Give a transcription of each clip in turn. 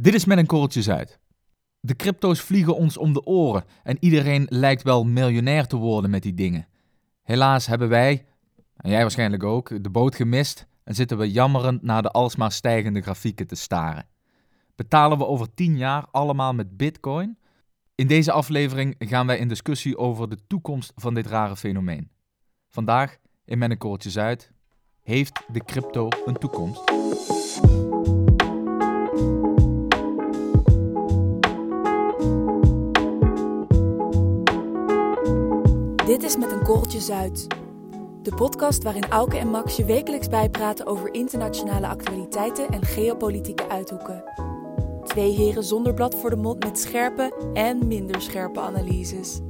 Dit is met een korreltje Zuid. De crypto's vliegen ons om de oren en iedereen lijkt wel miljonair te worden met die dingen. Helaas hebben wij, en jij waarschijnlijk ook, de boot gemist en zitten we jammerend naar de alsmaar stijgende grafieken te staren. Betalen we over 10 jaar allemaal met Bitcoin? In deze aflevering gaan wij in discussie over de toekomst van dit rare fenomeen. Vandaag in korreltje Zuid. Heeft de crypto een toekomst? Dit is Met een korreltje Zuid. De podcast waarin Auke en Max je wekelijks bijpraten over internationale actualiteiten en geopolitieke uithoeken. Twee heren zonder blad voor de mond met scherpe en minder scherpe analyses.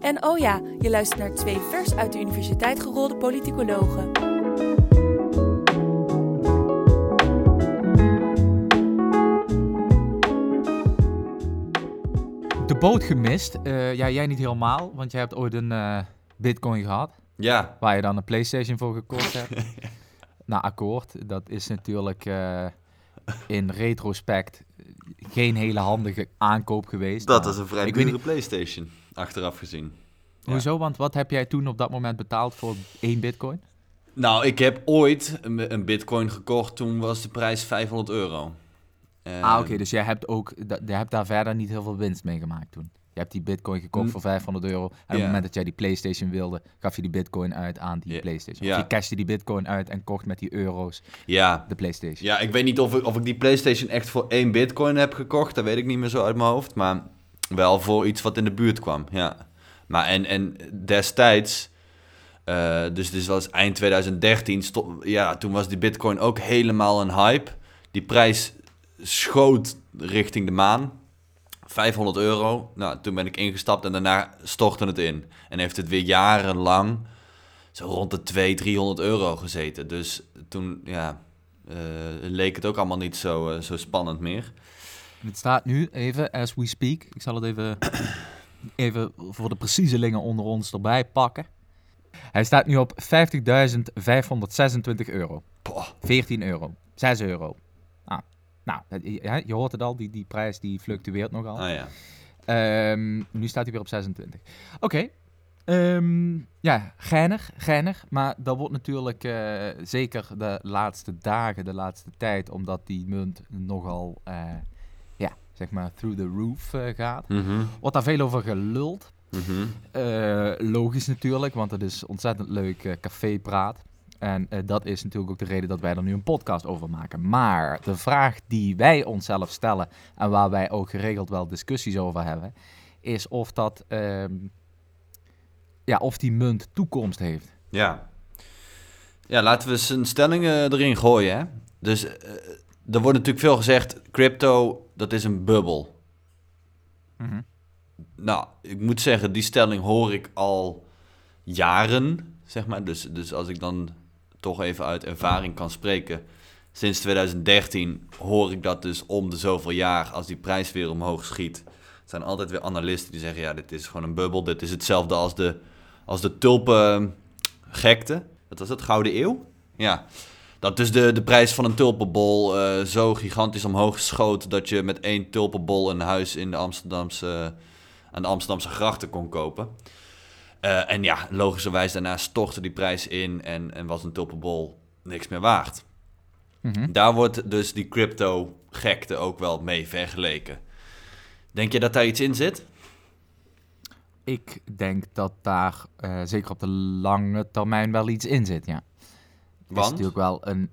En oh ja, je luistert naar twee vers uit de universiteit gerolde politicologen. Boot gemist. Eh, ja, jij niet helemaal, want jij hebt ooit een eh, Bitcoin gehad. Ja, Waar je dan een PlayStation voor gekocht hebt. nou, akkoord. Dat is natuurlijk eh, in retrospect geen hele handige aankoop geweest. dat is een vrij dure PlayStation, achteraf gezien. ja. Hoezo? Want wat heb jij toen op dat moment betaald voor één Bitcoin? Nou, ik heb ooit een, een Bitcoin gekocht, toen was de prijs 500 euro. Ah, oké. dus jij hebt, ook, jij hebt daar verder niet heel veel winst mee gemaakt toen. Je hebt die Bitcoin gekocht N- voor 500 euro. En op het moment dat jij die PlayStation wilde, gaf je die Bitcoin uit aan die. PlayStation. Of je cashte die Bitcoin uit en kocht met die euro's Ja, de PlayStation. ja, ik weet niet of ik, of ik die PlayStation echt voor één Bitcoin heb gekocht, dat weet ik niet meer zo uit mijn hoofd. Maar wel voor iets wat in de buurt kwam, ja. Maar en, en destijds, eh, dus dit was eind 2013, sto- ja, toen was die Bitcoin ook helemaal een hype. Die prijs schoot richting de maan. 500 euro. Nou, toen ben ik ingestapt en daarna stortte het in. En heeft het weer jarenlang zo rond de 200, 300 euro gezeten. Dus toen, ja, eh, leek het ook allemaal niet zo, eh, zo spannend meer. Het staat nu even, as we speak. Ik zal het even, even voor de preciezelingen onder ons erbij pakken. Hij staat nu op 50.526 euro. Poh. 14 euro. 6 euro. Nou, je, je hoort het al, die, die prijs die fluctueert nogal. Ah ja. Ehm, nu staat hij weer op 26. Oké. Ehm, ja, geinig, geinig. Maar dat wordt natuurlijk eh, zeker de laatste dagen, de laatste tijd, omdat die munt nogal, eh, ja, zeg maar, through the roof eh, gaat. Mhm, Wordt daar veel over geluld. mhm. Logisch natuurlijk, want het is ontzettend leuk cafépraat. En eh, dat is natuurlijk ook de reden dat wij er nu een podcast over maken. Maar de vraag die wij onszelf stellen en waar wij ook geregeld wel discussies over hebben, is of dat, ehm, ja, of die munt toekomst heeft. Ja. Ja, laten we eens een stelling erin gooien, hè. Dus eh, er wordt natuurlijk veel gezegd, crypto, dat is een bubbel. Nou, ik moet zeggen, die stelling hoor ik al jaren, zeg maar. Dus, dus als ik dan toch even uit ervaring kan spreken. Sinds 2013 hoor ik dat dus om de zoveel jaar, als die prijs weer omhoog schiet. Zijn altijd weer analisten die zeggen, ja, dit is gewoon een bubbel. Dit is hetzelfde als de, als de tulpengekte. Wat was het, Gouden Eeuw? Ja. Dat dus de, de prijs van een tulpenbol eh, zo gigantisch omhoog schoot... dat je met één tulpenbol een huis in de Amsterdamse, aan de Amsterdamse grachten kon kopen. Eh, en ja, logischerwijs daarna stortte die prijs in en, en was een tulpenbol niks meer waard. Mhm. Daar wordt dus die crypto-gekte ook wel mee vergeleken. Denk je dat daar iets in zit? Ik denk dat daar eh, zeker op de lange termijn wel iets in zit, ja. Het is Want? natuurlijk wel een.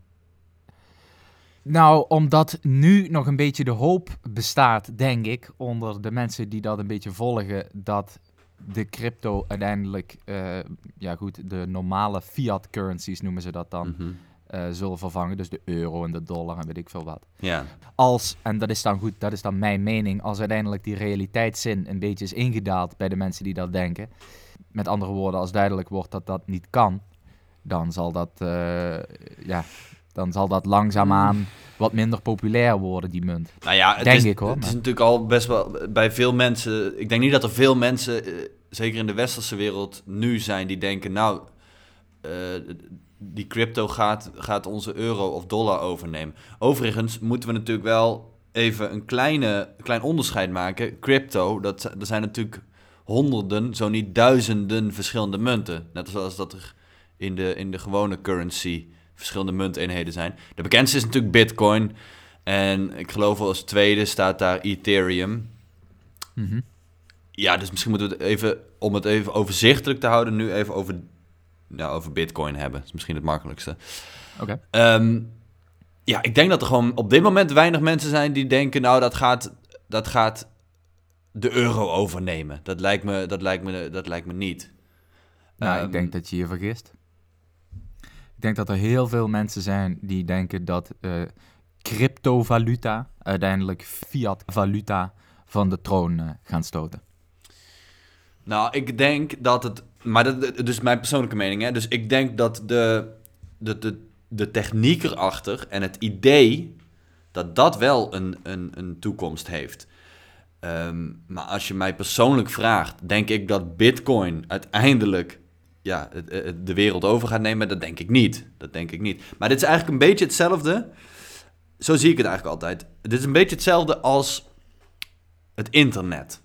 Nou, omdat nu nog een beetje de hoop bestaat, denk ik, onder de mensen die dat een beetje volgen, dat de crypto uiteindelijk, eh, ja goed, de normale fiat currencies noemen ze dat dan, Mhm. eh, zullen vervangen. Dus de euro en de dollar en weet ik veel wat. Ja. Als, en dat is dan goed, dat is dan mijn mening, als uiteindelijk die realiteitszin een beetje is ingedaald bij de mensen die dat denken. Met andere woorden, als duidelijk wordt dat dat niet kan, dan zal dat, eh, ja, dan zal dat langzaamaan wat minder populair worden, die munt. Nou ja, het Denk is, ik, hoor, Het is natuurlijk al best wel bij veel mensen. Ik denk niet dat er veel mensen, eh, zeker in de westerse wereld, nu zijn die denken: Nou, eh, die crypto gaat, gaat onze euro of dollar overnemen. Overigens moeten we natuurlijk wel even een kleine, klein onderscheid maken. Crypto, dat, er zijn natuurlijk honderden, zo niet duizenden verschillende munten. Net zoals dat er in de, in de gewone currency verschillende munteenheden zijn. De bekendste is natuurlijk Bitcoin. En ik geloof als tweede staat daar Ethereum. Mhm. Ja, dus misschien moeten we het even, om het even overzichtelijk te houden, nu even over, nou, over Bitcoin hebben. Dat is misschien het makkelijkste. Oké. Ehm, ja, ik denk dat er gewoon op dit moment weinig mensen zijn die denken, nou, dat gaat, dat gaat de euro overnemen. Dat lijkt me, dat lijkt me, dat lijkt me niet. Nou, Ehm, ik denk dat je je vergist. Ik denk dat er heel veel mensen zijn die denken dat eh, cryptovaluta uiteindelijk fiat-valuta van de troon eh, gaan stoten. Nou, ik denk dat het. Maar dat, is mijn persoonlijke mening. Hè? Dus ik denk dat de, de, de, de techniek erachter en het idee. dat dat wel een, een, een toekomst heeft. Ehm, maar als je mij persoonlijk vraagt, denk ik dat Bitcoin uiteindelijk. Ja, het- de wereld over gaat nemen, dat denk ik niet. Dat denk ik niet. Maar dit is eigenlijk een beetje hetzelfde. Zo zie ik het eigenlijk altijd. Dit is een beetje hetzelfde als het internet.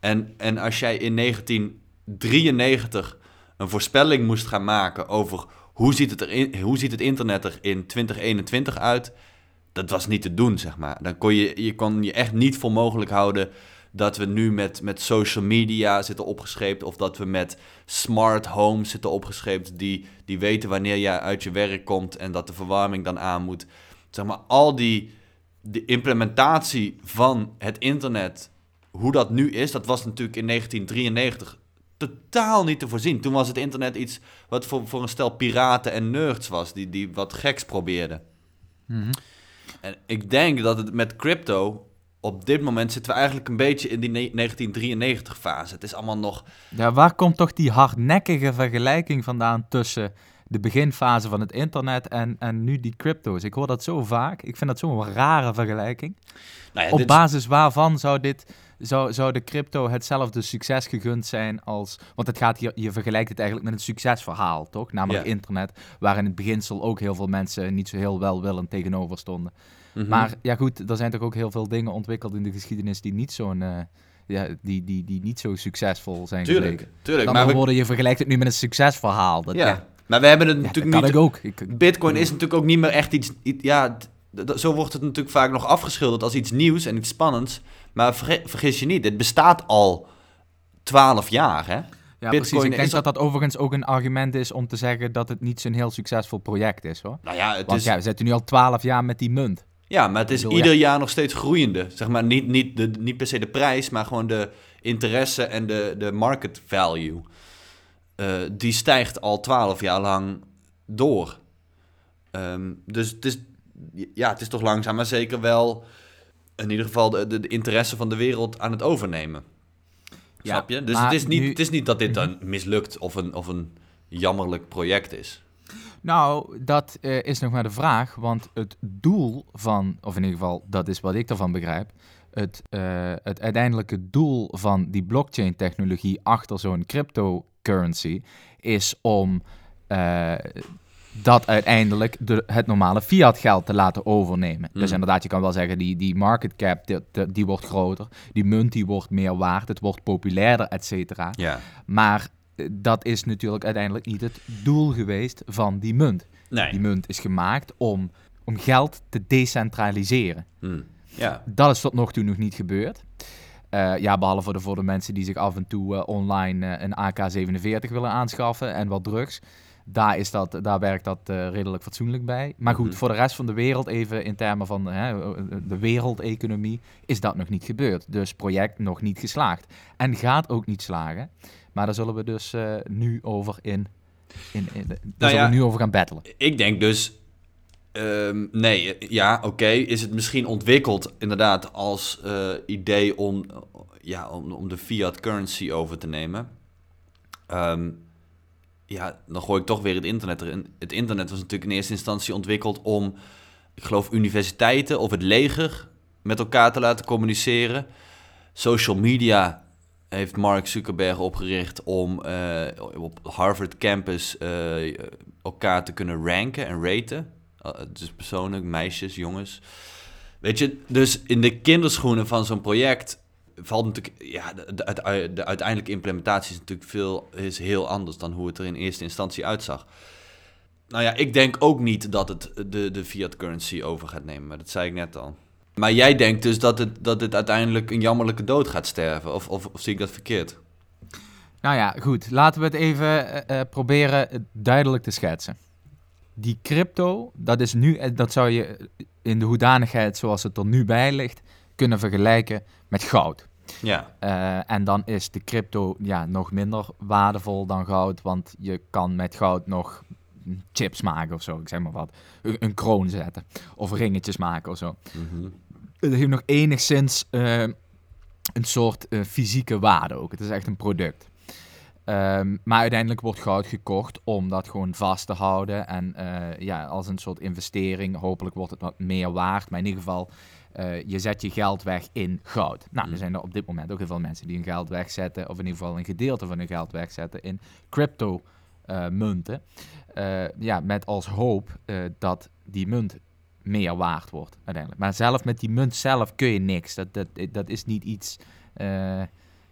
En, en als jij in 1993 een voorspelling moest gaan maken over hoe ziet, het er hoe ziet het internet er in 2021 uit, dat was niet te doen, zeg maar. Dan kon je, je kon je echt niet voor mogelijk houden dat we nu met, met social media zitten opgescheept of dat we met smart homes zitten opgescheept die, die weten wanneer jij uit je werk komt en dat de verwarming dan aan moet. Zeg maar, al die de implementatie van het internet, hoe dat nu is, dat was natuurlijk in 1993 totaal niet te voorzien. Toen was het internet iets wat voor, voor een stel piraten en nerds was, die, die wat geks probeerden. En ik denk dat het met crypto, op dit moment zitten we eigenlijk een beetje in die 1993 fase. Het is allemaal nog, Ja, waar komt toch die hardnekkige vergelijking vandaan tussen de beginfase van het internet en, en nu die crypto's? Ik hoor dat zo vaak. Ik vind dat zo'n rare vergelijking. nou ja, Op dit- basis waarvan zou dit, zou, zou de crypto hetzelfde succes gegund zijn als... Want het gaat hier, je vergelijkt het eigenlijk met een succesverhaal, toch? Namelijk Ja. internet, waar in het beginsel ook heel veel mensen niet zo heel welwillend tegenover stonden. Mhm. Maar ja goed, er zijn toch ook heel veel dingen ontwikkeld in de geschiedenis die niet, zo'n, eh, ja, die, die, die niet zo succesvol zijn tuurlijk, gebleken. tuurlijk. Dan Maar, we, worden je vergelijkt het nu met een succesverhaal. Dat, ja. ja, maar we hebben het ja, dat natuurlijk kan niet... ik ook. Ik, Bitcoin is natuurlijk ook niet meer echt iets. Ja, zo wordt het natuurlijk vaak nog afgeschilderd als iets nieuws en iets spannends. Maar vergis je niet, het bestaat al 12 jaar, hè? ja, Bitcoin precies. Ik denk is dat dat overigens ook een argument is om te zeggen dat het niet zo'n heel succesvol project is, hoor. Nou ja, het Want is, ja, we zitten nu al twaalf jaar met die munt. Ja, maar het is bedoel, ieder jaar nog steeds groeiende. Zeg maar niet, niet, de, niet per se de prijs, maar gewoon de interesse en de, de market value. Eh, die stijgt al 12 jaar lang door. Ehm, dus het is, ja, het is toch langzaam maar zeker wel in ieder geval de, de, de interesse van de wereld aan het overnemen. Ja, Snap je? Dus het is, niet, nu- het is niet dat dit dan mislukt of een, of een jammerlijk project is. Nou, dat eh, is nog maar de vraag, want het doel van, of in ieder geval, dat is wat ik ervan begrijp, het, eh, het uiteindelijke doel van die blockchain-technologie achter zo'n cryptocurrency is om eh, dat uiteindelijk de, het normale fiat-geld te laten overnemen. Hmm. Dus inderdaad, je kan wel zeggen, die, die market cap, die, die, die wordt groter, die munt die wordt meer waard, het wordt populairder, et cetera. Ja. Maar dat is natuurlijk uiteindelijk niet het doel geweest van die munt. Nee. Die munt is gemaakt om, om geld te decentraliseren. Hm. Ja. Dat is tot nog toe nog niet gebeurd. Eh, ja, behalve voor de, voor de mensen die zich af en toe eh, online eh, een AK-47 willen aanschaffen en wat drugs. Daar, is dat, daar werkt dat redelijk fatsoenlijk bij. Maar goed, Mhm. voor de rest van de wereld, even in termen van hè, de wereldeconomie, is dat nog niet gebeurd. Dus project nog niet geslaagd. En gaat ook niet slagen. Maar daar zullen we dus eh, nu over in. in, in daar zullen ja, we nu over gaan battelen. Ik denk dus, ehm, nee, ja, oké, is het misschien ontwikkeld inderdaad als eh, idee om, ja, om, om de fiat currency over te nemen. Ehm, ja, dan gooi ik toch weer het internet erin. Het internet was natuurlijk in eerste instantie ontwikkeld om, ik geloof, universiteiten of het leger met elkaar te laten communiceren. Social media heeft Mark Zuckerberg opgericht om eh, op Harvard campus eh, elkaar te kunnen ranken en raten. Uh, dus persoonlijk, meisjes, jongens. Weet je, dus in de kinderschoenen van zo'n project valt natuurlijk, ja, de, uiteindelijke implementatie is natuurlijk veel, is heel anders dan hoe het er in eerste instantie uitzag. Nou ja, ik denk ook niet dat het de, de fiat currency over gaat nemen, maar dat zei ik net al. Maar jij denkt dus dat het, dat het uiteindelijk een jammerlijke dood gaat sterven, of, of, of zie ik dat verkeerd? Nou ja, goed. Laten we het even uh, proberen duidelijk te schetsen. Die crypto, dat is nu, dat zou je in de hoedanigheid zoals het er nu bij ligt, kunnen vergelijken met goud. Ja. Uh, en dan is de crypto ja, nog minder waardevol dan goud, want je kan met goud nog chips maken of zo, ik zeg maar wat. Een, kroon zetten of ringetjes maken of zo. Mm -hmm. Het heeft nog enigszins uh, een soort uh, fysieke waarde ook. Het is echt een product. Um, maar uiteindelijk wordt goud gekocht om dat gewoon vast te houden. En uh, ja, als een soort investering. Hopelijk wordt het wat meer waard. Maar in ieder geval, uh, je zet je geld weg in goud. Nou, er zijn er op dit moment ook heel veel mensen die hun geld wegzetten. Of in ieder geval een gedeelte van hun geld wegzetten in crypto uh, munten. Ja, met als hoop dat die munt meer waard wordt uiteindelijk. Maar zelf met die munt zelf kun je niks. Dat, dat, dat is niet iets...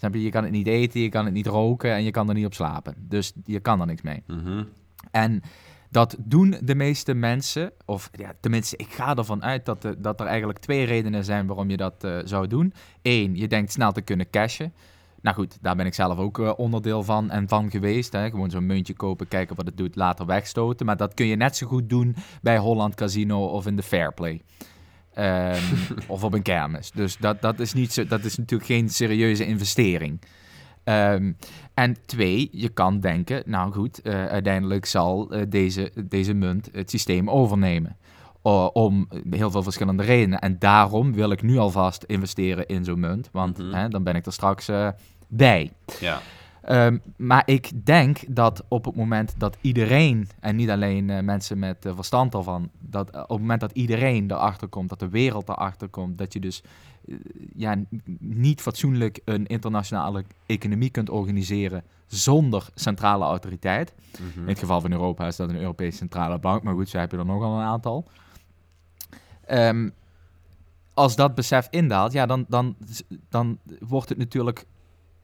Je kan het niet eten, je kan het niet roken en je kan er niet op slapen. Dus je kan er niks mee. Mm -hmm. En dat doen de meeste mensen, of ja, tenminste, ik ga ervan uit dat, de, dat er eigenlijk twee redenen zijn waarom je dat uh, zou doen. Eén, je denkt snel te kunnen cashen. Nou goed, daar ben ik zelf ook uh, onderdeel van en van geweest. Hè. Gewoon zo'n muntje kopen, kijken wat het doet, later wegstoten. Maar dat kun je net zo goed doen bij Holland Casino of in de Fairplay. Um, of op een kermis. Dus dat, dat, is niet zo, dat is natuurlijk geen serieuze investering. Um, en twee, je kan denken, nou goed, uh, uiteindelijk zal uh, deze, deze munt het systeem overnemen. Uh, om heel veel verschillende redenen. En daarom wil ik nu alvast investeren in zo'n munt, want Mhm. hè, dan ben ik er straks eh, bij. Ja. Ehm, maar ik denk dat op het moment dat iedereen, en niet alleen eh, mensen met eh, verstand ervan, dat eh, op het moment dat iedereen erachter komt, dat de wereld erachter komt, dat je dus eh, ja, niet fatsoenlijk een internationale economie kunt organiseren zonder centrale autoriteit. Mhm. In het geval van Europa is dat een Europese centrale bank, maar goed, zo heb je er nogal een aantal. Ehm, als dat besef indaalt, ja, dan, dan, dan wordt het natuurlijk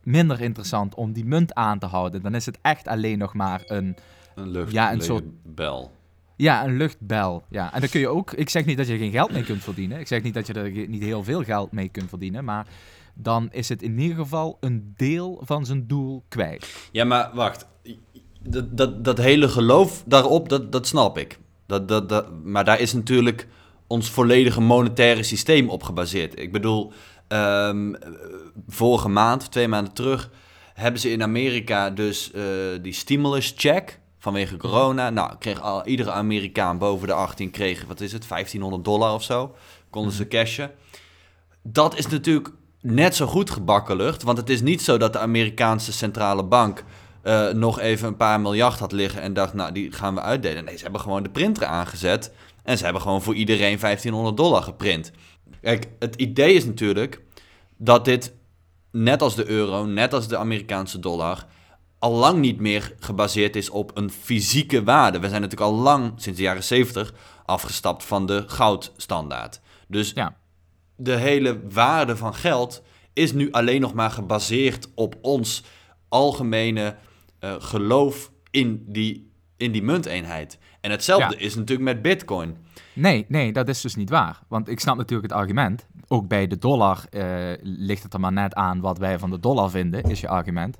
minder interessant om die munt aan te houden. Dan is het echt alleen nog maar een, Een lucht, Ja, een soort- bel. ja, een luchtbel. Ja. En dan kun je ook, ik zeg niet dat je er geen geld mee kunt verdienen. Ik zeg niet dat je er niet heel veel geld mee kunt verdienen, maar dan is het in ieder geval een deel van zijn doel kwijt. Ja, maar wacht. Dat, dat, dat hele geloof daarop, dat, dat snap ik. Dat, dat, dat, maar daar is natuurlijk ons volledige monetaire systeem op gebaseerd. Ik bedoel, ehm, eh, vorige maand, twee maanden terug, hebben ze in Amerika dus eh, die stimulus check vanwege corona. Nou, kreeg al, iedere Amerikaan boven de 18 kreeg, wat is het, 1500 dollar of zo. Konden ze cashen. Dat is natuurlijk net zo goed gebakken lucht. Want het is niet zo dat de Amerikaanse centrale bank eh, nog even een paar miljard had liggen en dacht, nou, die gaan we uitdelen. Nee, ze hebben gewoon de printer aangezet en ze hebben gewoon voor iedereen 1500 dollar geprint. Kijk, het idee is natuurlijk dat dit, net als de euro, net als de Amerikaanse dollar, al lang niet meer gebaseerd is op een fysieke waarde. We zijn natuurlijk al lang, sinds de jaren 70, afgestapt van de goudstandaard. Dus Ja. de hele waarde van geld is nu alleen nog maar gebaseerd op ons algemene eh, geloof in die, in die munteenheid. En hetzelfde Ja. is natuurlijk met bitcoin. Nee, nee, dat is dus niet waar. Want ik snap natuurlijk het argument. Ook bij de dollar eh, ligt het er maar net aan wat wij van de dollar vinden, is je argument.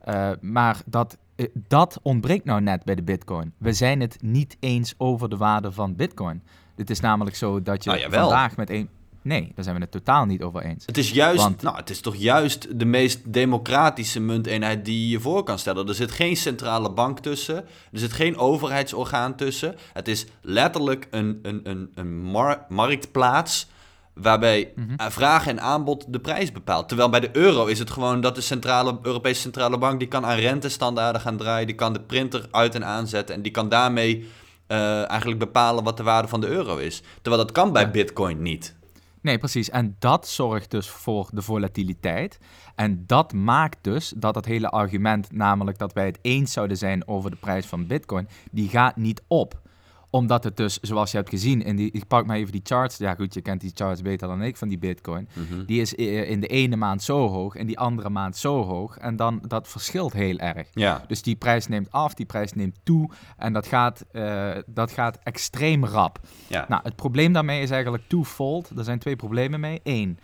Eh, maar dat, eh, dat ontbreekt nou net bij de bitcoin. We zijn het niet eens over de waarde van bitcoin. Het is namelijk zo dat je Nou, vandaag met een... Nee, daar zijn we het totaal niet over eens. Het is juist, Want- nou, het is toch juist de meest democratische munteenheid die je voor kan stellen. Er zit geen centrale bank tussen, er zit geen overheidsorgaan tussen. Het is letterlijk een, een, een, een mar- marktplaats waarbij Mhm. eh, vraag en aanbod de prijs bepaalt. Terwijl bij de euro is het gewoon dat de centrale, Europese centrale bank die kan aan rentestandaarden gaan draaien, die kan de printer uit en aanzetten en die kan daarmee eh, eigenlijk bepalen wat de waarde van de euro is. Terwijl dat kan bij Ja. bitcoin niet. Nee, precies. En dat zorgt dus voor de volatiliteit. En dat maakt dus dat het hele argument, namelijk dat wij het eens zouden zijn over de prijs van Bitcoin, die gaat niet op. Omdat het dus, zoals je hebt gezien, in die, ik pak maar even die charts. Ja goed, je kent die charts beter dan ik van die bitcoin. Mhm. Die is eh, in de ene maand zo hoog en die andere maand zo hoog. En dan, dat verschilt heel erg. Ja, Dus die prijs neemt af, die prijs neemt toe. En dat gaat, eh, dat gaat extreem rap. ja. Nou, het probleem daarmee is eigenlijk twofold. Er zijn twee problemen mee. Eén,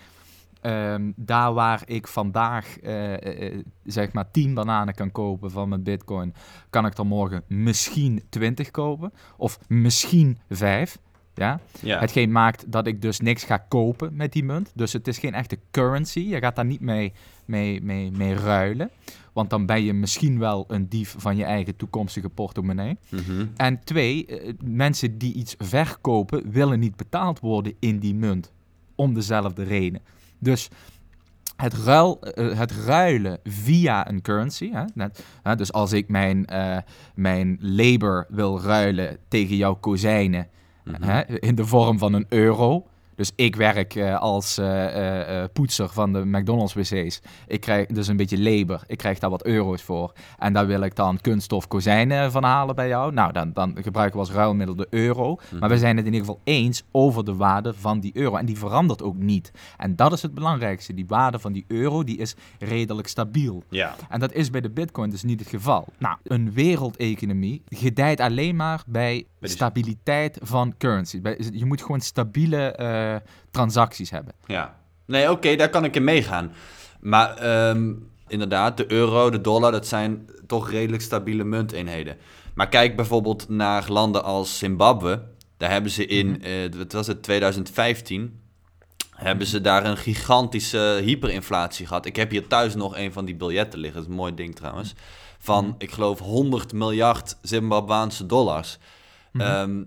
ehm, daar waar ik vandaag eh, eh, eh, zeg maar 10 bananen kan kopen van mijn bitcoin, kan ik er morgen misschien 20 kopen. Of misschien 5. Ja? ja. Hetgeen maakt dat ik dus niks ga kopen met die munt. Dus het is geen echte currency. Je gaat daar niet mee, mee, mee, mee ruilen. Want dan ben je misschien wel een dief van je eigen toekomstige portemonnee. Mhm. En twee, mensen die iets verkopen willen niet betaald worden in die munt. Om dezelfde reden. Dus het, ruil, eh, het ruilen via een currency. Hè, net, hè, dus als ik mijn, eh, mijn labor wil ruilen tegen jouw kozijnen. Mhm. hè, in de vorm van een euro. Dus ik werk eh, als eh, eh, poetser van de McDonald's wc's. Ik krijg dus een beetje labor. Ik krijg daar wat euro's voor. En daar wil ik dan kunststof kozijnen van halen bij jou. Nou, dan, dan gebruiken we als ruilmiddel de euro. Maar we zijn het in ieder geval eens over de waarde van die euro. En die verandert ook niet. En dat is het belangrijkste. Die waarde van die euro die is redelijk stabiel. Ja, En dat is bij de bitcoin dus niet het geval. Nou, een wereldeconomie gedijt alleen maar bij stabiliteit van currency. Je moet gewoon stabiele eh, transacties hebben. ja. Nee, oké, daar kan ik in meegaan. Maar ehm, inderdaad, de euro, de dollar, dat zijn toch redelijk stabiele munteenheden. Maar kijk bijvoorbeeld naar landen als Zimbabwe. Daar hebben ze in, wat was het, 2015... hebben ze daar een gigantische hyperinflatie gehad. Ik heb hier thuis nog een van die biljetten liggen. Dat is een mooi ding trouwens. Van, ik geloof, 100 miljard Zimbabwaanse dollars. Ehm,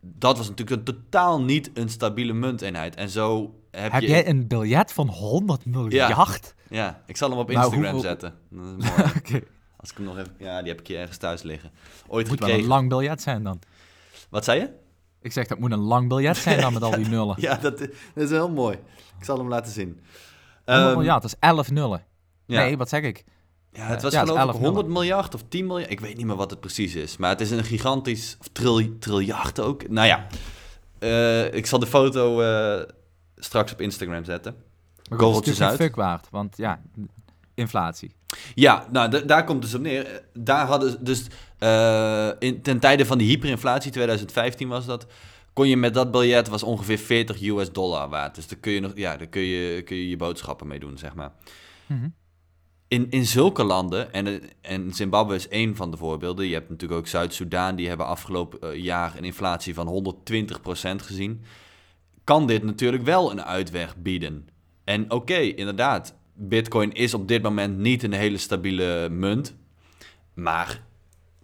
dat was natuurlijk een totaal niet een stabiele munteenheid. En zo heb, Heb je... jij een biljet van 100 miljard? Ja, ik zal hem op Nou, Instagram zetten. Dat is mooi. Oké. Als ik hem nog even... Ja, die heb ik hier ergens thuis liggen. Ooit Moet wel een gekregen. lang biljet zijn dan. Wat zei je? Ik zeg dat moet een lang biljet zijn dan met al die nullen. Ja, dat, dat is heel mooi. Ik zal hem laten zien. 100 Ehm, miljard, dat is 11 nullen. ja. Nee, wat zeg ik? Ja, het was Ja, geloof ik 11 100 miljard of 10 miljard. Ik weet niet meer wat het precies is. Maar het is een gigantisch... Of tril, triljard ook. Nou ja. Eh, ik zal de foto eh, straks op Instagram zetten. Geen uit. fuck waard, want ja, inflatie. Ja, nou, daar komt dus op neer. Daar hadden ze dus eh, in, ten tijde van die hyperinflatie, 2015 was dat, kon je met dat biljet was ongeveer 40 US dollar waard. Dus daar kun je nog, ja, daar kun je, kun je je boodschappen mee doen, zeg maar. Mhm. In, in zulke landen, en, eh, en Zimbabwe is één van de voorbeelden. Je hebt natuurlijk ook Zuid-Soedan, die hebben afgelopen eh, jaar een inflatie van 120% gezien. Kan dit natuurlijk wel een uitweg bieden. En oké, inderdaad, Bitcoin is op dit moment niet een hele stabiele munt. Maar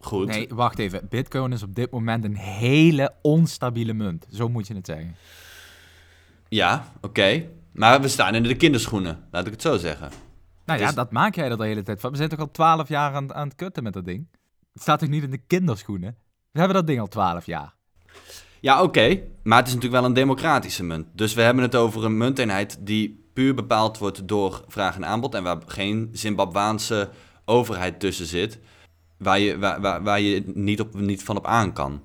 goed. Nee, wacht even. Bitcoin is op dit moment een hele onstabiele munt. Zo moet je het zeggen. Ja, oké. Maar we staan in de kinderschoenen, laat ik het zo zeggen. Nou ja, Dus- dat maak jij er de hele tijd van. We zijn toch al 12 jaar aan, aan het kutten met dat ding? Het staat toch niet in de kinderschoenen? We hebben dat ding al 12 jaar. Ja, oké. Maar het is natuurlijk wel een democratische munt. Dus we hebben het over een munteenheid die puur bepaald wordt door vraag en aanbod. En waar geen Zimbabwaanse overheid tussen zit. Waar je, waar, waar, waar je niet, op, niet van op aan kan.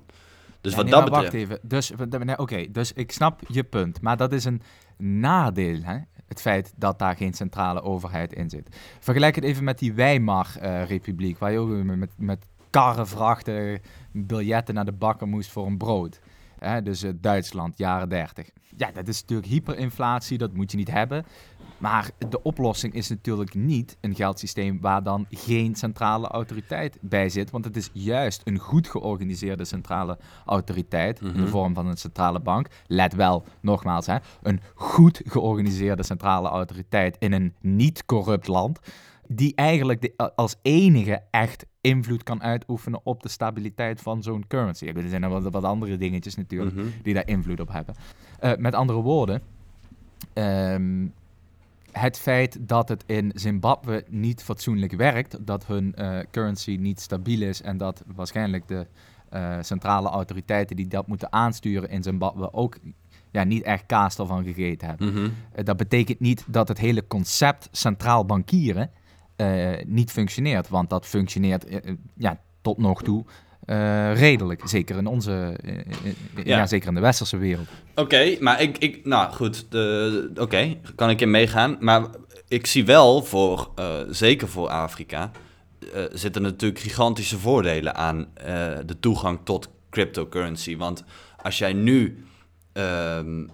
Dus Nee, wat nee, dat betreft... Wacht even. Dus, nee, Oké, dus ik snap je punt. Maar dat is een nadeel, hè? Het feit dat daar geen centrale overheid in zit. Vergelijk het even met die Weimar-republiek. waar je ook met, met karrenvrachten biljetten naar de bakker moest voor een brood. Dus eh, Duitsland, jaren 30. Ja, dat is natuurlijk hyperinflatie, dat moet je niet hebben. Maar de oplossing is natuurlijk niet een geldsysteem waar dan geen centrale autoriteit bij zit. Want het is juist een goed georganiseerde centrale autoriteit in de Mhm. vorm van een centrale bank. Let wel, nogmaals, hè, een goed georganiseerde centrale autoriteit in een niet corrupt land. Die eigenlijk de- als enige echt invloed kan uitoefenen op de stabiliteit van zo'n currency. Ik bedoel, Er zijn nog wat, wat andere dingetjes natuurlijk Mhm. die daar invloed op hebben. Eh, met andere woorden, ehm, het feit dat het in Zimbabwe niet fatsoenlijk werkt, dat hun eh, currency niet stabiel is en dat waarschijnlijk de eh, centrale autoriteiten die dat moeten aansturen in Zimbabwe ook ja, niet echt kaas ervan gegeten hebben. Mhm. Eh, dat betekent niet dat het hele concept centraal bankieren niet functioneert, want dat functioneert ja, tot nog toe eh, redelijk. Zeker in onze, eh, eh, ja. Ja. zeker in de westerse wereld. Oké, maar ik, ik, nou goed, de, oké, kan ik in meegaan. Maar ik zie wel voor, zeker voor Afrika, zitten natuurlijk gigantische voordelen aan de toegang tot cryptocurrency. Want als jij nu ehm,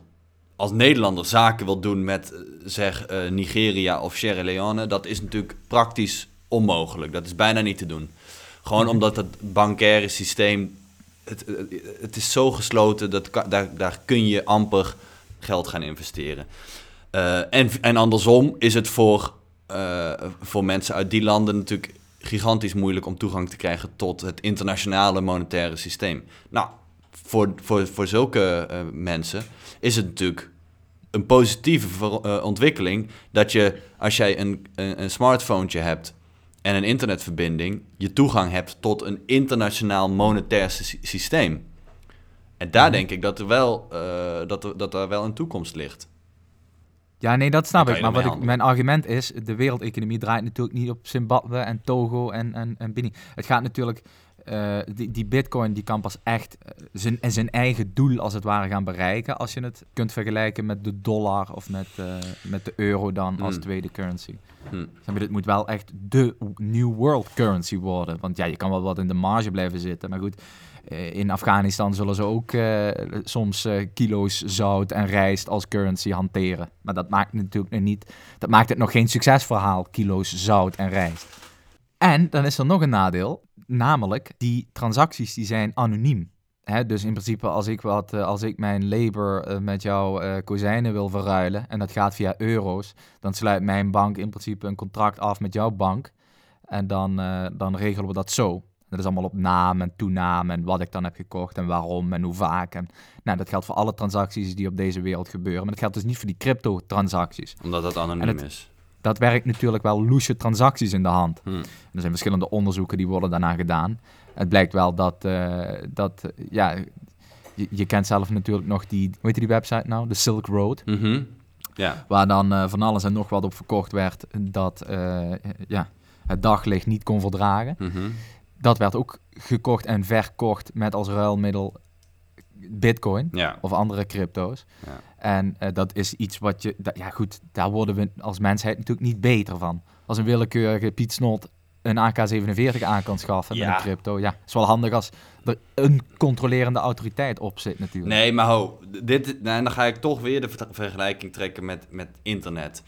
als Nederlander zaken wil doen met, zeg, Nigeria of Sierra Leone, dat is natuurlijk praktisch onmogelijk. Dat is bijna niet te doen. Gewoon omdat het bankaire systeem het, het, is zo gesloten dat daar, daar kun je amper geld gaan investeren. Eh, en, en andersom is het voor, eh, voor mensen uit die landen natuurlijk gigantisch moeilijk om toegang te krijgen tot het internationale monetaire systeem. Nou, voor, voor, voor zulke eh, mensen is het natuurlijk een positieve ontwikkeling dat je, als jij een, een, een smartphone hebt en een internetverbinding, je toegang hebt tot een internationaal monetair sy- systeem. En daar Mhm. denk ik dat er wel, eh, dat er, dat er wel een toekomst ligt. Ja, nee, dat snap ik. Maar wat ik, mijn argument is, de wereldeconomie draait natuurlijk niet op Zimbabwe en Togo en, en, en Benin. Het gaat natuurlijk, eh, die, die bitcoin die kan pas echt eh, zijn, zijn eigen doel als het ware gaan bereiken als je het kunt vergelijken met de dollar of met, eh, met de euro dan als Hmm. tweede currency. Hm. Snap je, Dit moet wel echt de new world currency worden. Want ja, je kan wel wat in de marge blijven zitten, maar goed... In Afghanistan zullen ze ook soms kilo's zout en rijst als currency hanteren. Maar dat maakt natuurlijk niet. Dat maakt het nog geen succesverhaal, kilo's zout en rijst. En dan is er nog een nadeel, namelijk die transacties die zijn anoniem. Hè, dus in principe als ik, wat, eh, als ik mijn labor eh, met jouw eh, kozijnen wil verruilen en dat gaat via euro's, dan sluit mijn bank in principe een contract af met jouw bank. En dan, dan regelen we dat zo. Dat is allemaal op naam en toenaam en wat ik dan heb gekocht en waarom en hoe vaak. En, nou, dat geldt voor alle transacties die op deze wereld gebeuren. Maar dat geldt dus niet voor die crypto-transacties. Omdat dat anoniem het- is. Dat werkt natuurlijk wel loesje transacties in de hand. Hm. Er zijn verschillende onderzoeken die worden daarna gedaan. Het blijkt wel dat, eh, dat ja, je, je kent zelf natuurlijk nog die, hoe heet die website nou? De Silk Road. Mhm. Ja. Waar dan eh, van alles en nog wat op verkocht werd dat eh, ja, het daglicht niet kon verdragen. Mhm. Dat werd ook gekocht en verkocht met als ruilmiddel bitcoin Ja. of andere crypto's. Ja. En eh, dat is iets wat je, ja goed, daar worden we als mensheid natuurlijk niet beter van. Als een willekeurige Piet Snot een AK-47 aan kan schaffen met Ja. een crypto. Ja, is wel handig als er een controlerende autoriteit op zit natuurlijk. Nee, maar ho, dit, nou, dan ga ik toch weer de ver- vergelijking trekken met, met internet.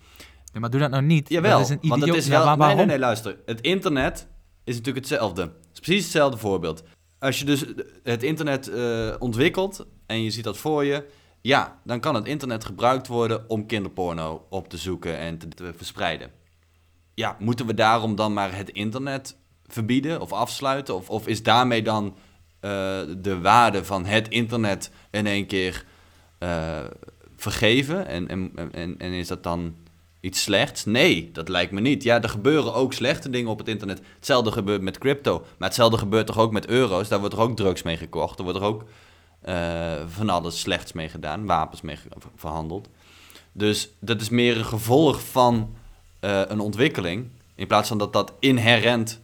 Ja, maar doe dat nou niet. Jawel, dat is een want het is Ja, wel... waar- nee, waarom? nee, nee, luister. Het internet is natuurlijk hetzelfde. Het is precies hetzelfde voorbeeld. Als je dus het internet eh, ontwikkelt en je ziet dat voor je... Ja, dan kan het internet gebruikt worden om kinderporno op te zoeken en te, verspreiden. Ja, moeten we daarom dan maar het internet verbieden of afsluiten? Of, of is daarmee dan eh, de waarde van het internet in één keer eh, vergeven? En, en, en, en is dat dan iets slechts? Nee, dat lijkt me niet. Ja, er gebeuren ook slechte dingen op het internet. Hetzelfde gebeurt met crypto. Maar hetzelfde gebeurt toch ook met euro's? Daar wordt er ook drugs mee gekocht. Er wordt er ook eh, van alles slechts mee gedaan. Wapens mee verhandeld. Dus dat is meer een gevolg van eh, een ontwikkeling. In plaats van dat dat inherent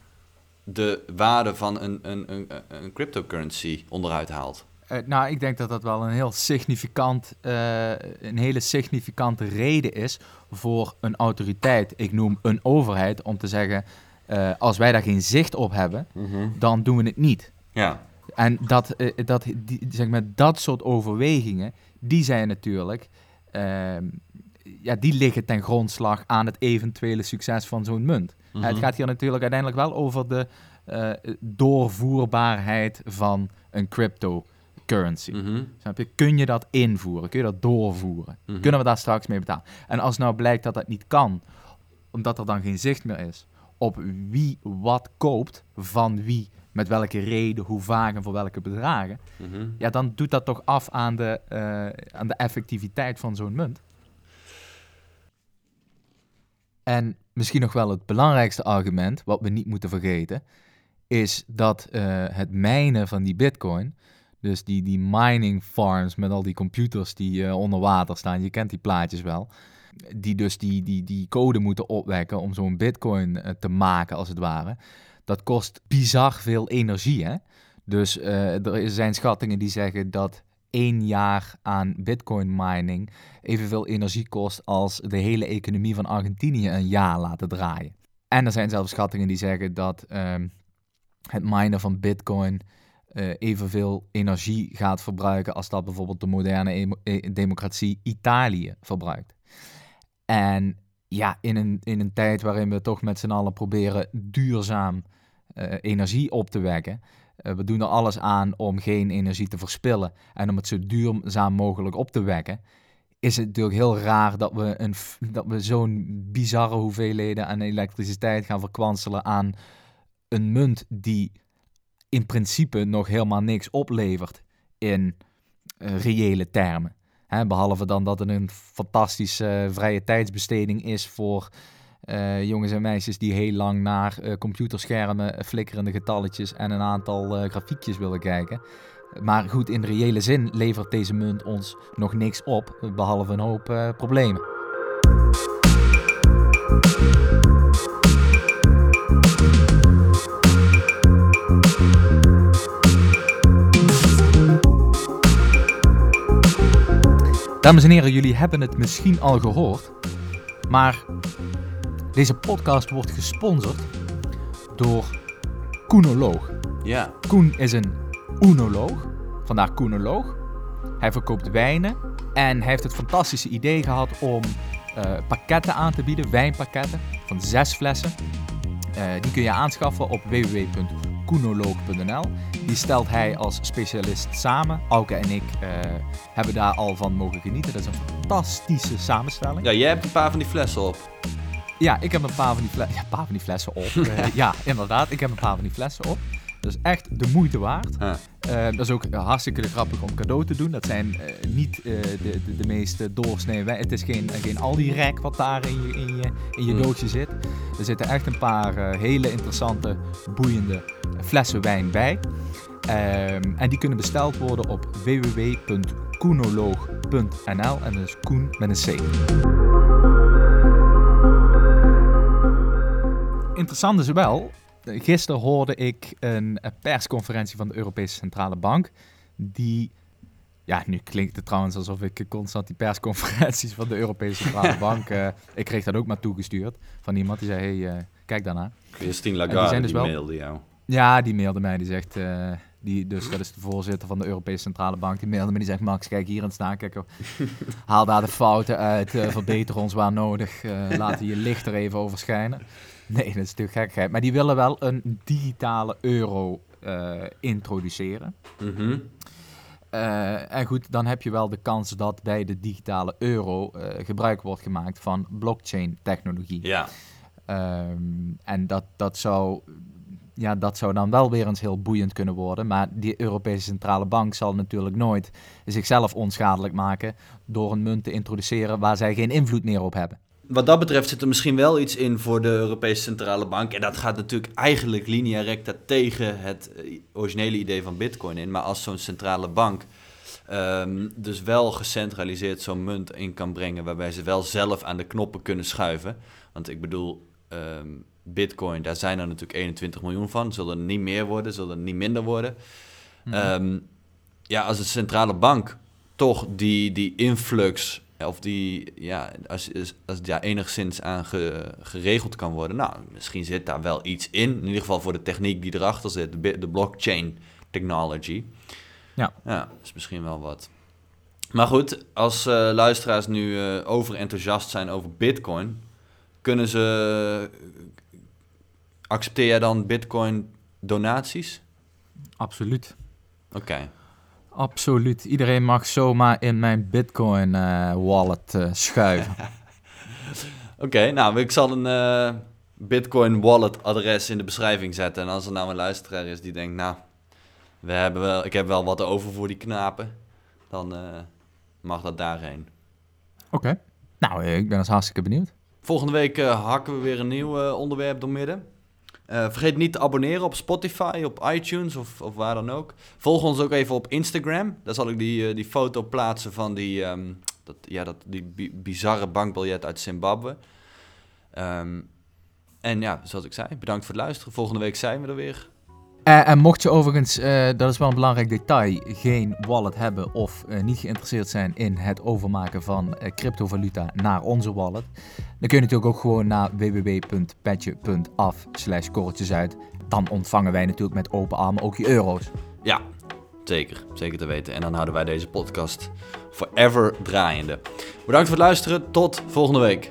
de waarde van een, een, een, een cryptocurrency onderuit haalt. Eh, nou, ik denk dat dat wel een heel significant, eh, een hele significante reden is voor een autoriteit. Ik noem een overheid om te zeggen, eh, als wij daar geen zicht op hebben, dan doen we het niet. Ja, En dat, dat, die, zeg maar, dat soort overwegingen, die zijn natuurlijk, ehm, ja, die liggen ten grondslag aan het eventuele succes van zo'n munt. Mhm. Het gaat hier natuurlijk uiteindelijk wel over de doorvoerbaarheid van een cryptocurrency. Mhm. Snap je? Kun je dat invoeren? Kun je dat doorvoeren? Mhm. Kunnen we daar straks mee betalen? En als nou blijkt dat dat niet kan, omdat er dan geen zicht meer is op wie wat koopt, van wie, met welke reden, hoe vaak en voor welke bedragen, Mhm. ja, dan doet dat toch af aan de, eh, aan de effectiviteit van zo'n munt. En misschien nog wel het belangrijkste argument, wat we niet moeten vergeten, is dat eh, het mijnen van die bitcoin, dus die, die mining farms met al die computers die eh, onder water staan, je kent die plaatjes wel, die dus die, die, die code moeten opwekken om zo'n bitcoin eh, te maken als het ware, dat kost bizar veel energie, hè? Dus eh, er zijn schattingen die zeggen dat één jaar aan bitcoin mining evenveel energie kost als de hele economie van Argentinië een jaar laten draaien. En er zijn zelfs schattingen die zeggen dat ehm, het minen van bitcoin uh, evenveel energie gaat verbruiken als dat bijvoorbeeld de moderne e democratie Italië verbruikt. En ja, in een, in een tijd waarin we toch met z'n allen proberen duurzaam uh, energie op te wekken. We doen er alles aan om geen energie te verspillen en om het zo duurzaam mogelijk op te wekken. Is het natuurlijk heel raar dat we, een, dat we zo'n bizarre hoeveelheden aan elektriciteit gaan verkwanselen aan een munt die in principe nog helemaal niks oplevert in uh, reële termen. Behalve dan dat het een fantastische uh, vrije tijdsbesteding is voor uh, jongens en meisjes die heel lang naar computerschermen, flikkerende getalletjes en een aantal grafiekjes willen kijken. Maar goed, in reële zin levert deze munt ons nog niks op, behalve een hoop problemen. Dames en heren, jullie hebben het misschien al gehoord, maar deze podcast wordt gesponsord door Koenoloog. Ja. Koen is een oenoloog, vandaar Koenoloog. Hij verkoopt wijnen en hij heeft het fantastische idee gehad om uh, pakketten aan te bieden, wijnpakketten van zes flessen. Uh, die kun je aanschaffen op www.koenoloog.nl. Die stelt hij als specialist samen. Auke en ik uh, hebben daar al van mogen genieten. Dat is een fantastische samenstelling. Ja, jij hebt een paar van die flessen op. Ja, ik heb een paar van die, flessen, ja, paar van die flessen op. uh, ja, inderdaad. Ik heb een paar van die flessen op. Dat is echt de moeite waard. Uh, dat is ook hartstikke grappig om cadeau te doen. Dat zijn uh, niet uh, de, de, de meeste doorsnee. Het is geen, geen Aldi-rek wat daar in je, in je, in je doosje zit. Er zitten echt een paar hele interessante, boeiende flessen wijn bij. Um, en die kunnen besteld worden op www.koenoloog.nl en dat is Koen met een C. Interessant is wel, gisteren hoorde ik een persconferentie van de Europese Centrale Bank. Die, ja, nu klinkt het trouwens alsof ik constant die persconferenties van de Europese Centrale Bank. Uh, ik kreeg dat ook maar toegestuurd van iemand die zei: hey, uh, kijk daarna. Christine Lagarde, die, dus die wel, mailde jou. Ja, die mailde mij. Die zegt. Uh, die, dus dat is de voorzitter van de Europese Centrale Bank. Die mailde me die zegt: Max, kijk hier aan staan. Kijk, haal daar de fouten uit. verbeter ons waar nodig. laat je licht er even over schijnen. Nee, dat is natuurlijk gekheid. Maar die willen wel een digitale euro uh, introduceren. Mm -hmm. uh, en goed, dan heb je wel de kans dat bij de digitale euro uh, gebruik wordt gemaakt van blockchain-technologie. Ja. Um, en dat, dat, zou, ja, dat zou dan wel weer eens heel boeiend kunnen worden. Maar die Europese Centrale Bank zal natuurlijk nooit zichzelf onschadelijk maken door een munt te introduceren waar zij geen invloed meer op hebben wat dat betreft zit er misschien wel iets in voor de Europese Centrale Bank. En dat gaat natuurlijk eigenlijk linea recta tegen het originele idee van Bitcoin in. Maar als zo'n centrale bank um, dus wel gecentraliseerd zo'n munt in kan brengen, waarbij ze wel zelf aan de knoppen kunnen schuiven. Want ik bedoel, um, Bitcoin, daar zijn er natuurlijk 21 miljoen van. Zullen er niet meer worden, zullen er niet minder worden. Mm -hmm. um, ja, als een centrale bank toch die, die influx of die, ja, als, als ja, enigszins aan geregeld kan worden. Nou, misschien zit daar wel iets in. In ieder geval voor de techniek die erachter zit, de, de blockchain technology. Ja. Ja, is misschien wel wat. Maar goed, als uh, luisteraars nu uh, overenthousiast zijn over Bitcoin, kunnen ze. Accepteer jij dan Bitcoin donaties? Absoluut. Oké. Okay. Absoluut. Iedereen mag zomaar in mijn Bitcoin uh, wallet uh, schuiven. Oké, okay, nou, ik zal een uh, Bitcoin wallet adres in de beschrijving zetten. En als er nou een luisteraar is die denkt, nou, we hebben wel, ik heb wel wat over voor die knapen, dan mag dat daarheen. Oké. Okay. Nou, ik ben als hartstikke benieuwd. Volgende week hakken we weer een nieuw onderwerp door midden. Uh, vergeet niet te abonneren op Spotify, op iTunes of, of waar dan ook. Volg ons ook even op Instagram. Daar zal ik die, uh, die foto plaatsen van die, um, dat, ja, dat, die bizarre bankbiljet uit Zimbabwe. Um, en ja, zoals ik zei, bedankt voor het luisteren. Volgende week zijn we er weer. Eh, en mocht je overigens, eh, dat is wel een belangrijk detail, geen wallet hebben of eh, niet geïnteresseerd zijn in het overmaken van cryptovaluta naar onze wallet, dan kun je natuurlijk ook gewoon naar www.petje.af slash korreltjesuit. Dan ontvangen wij natuurlijk met open armen ook je euro's. Ja, zeker. Zeker te weten. En dan houden wij deze podcast forever draaiende. Bedankt voor het luisteren. Tot volgende week.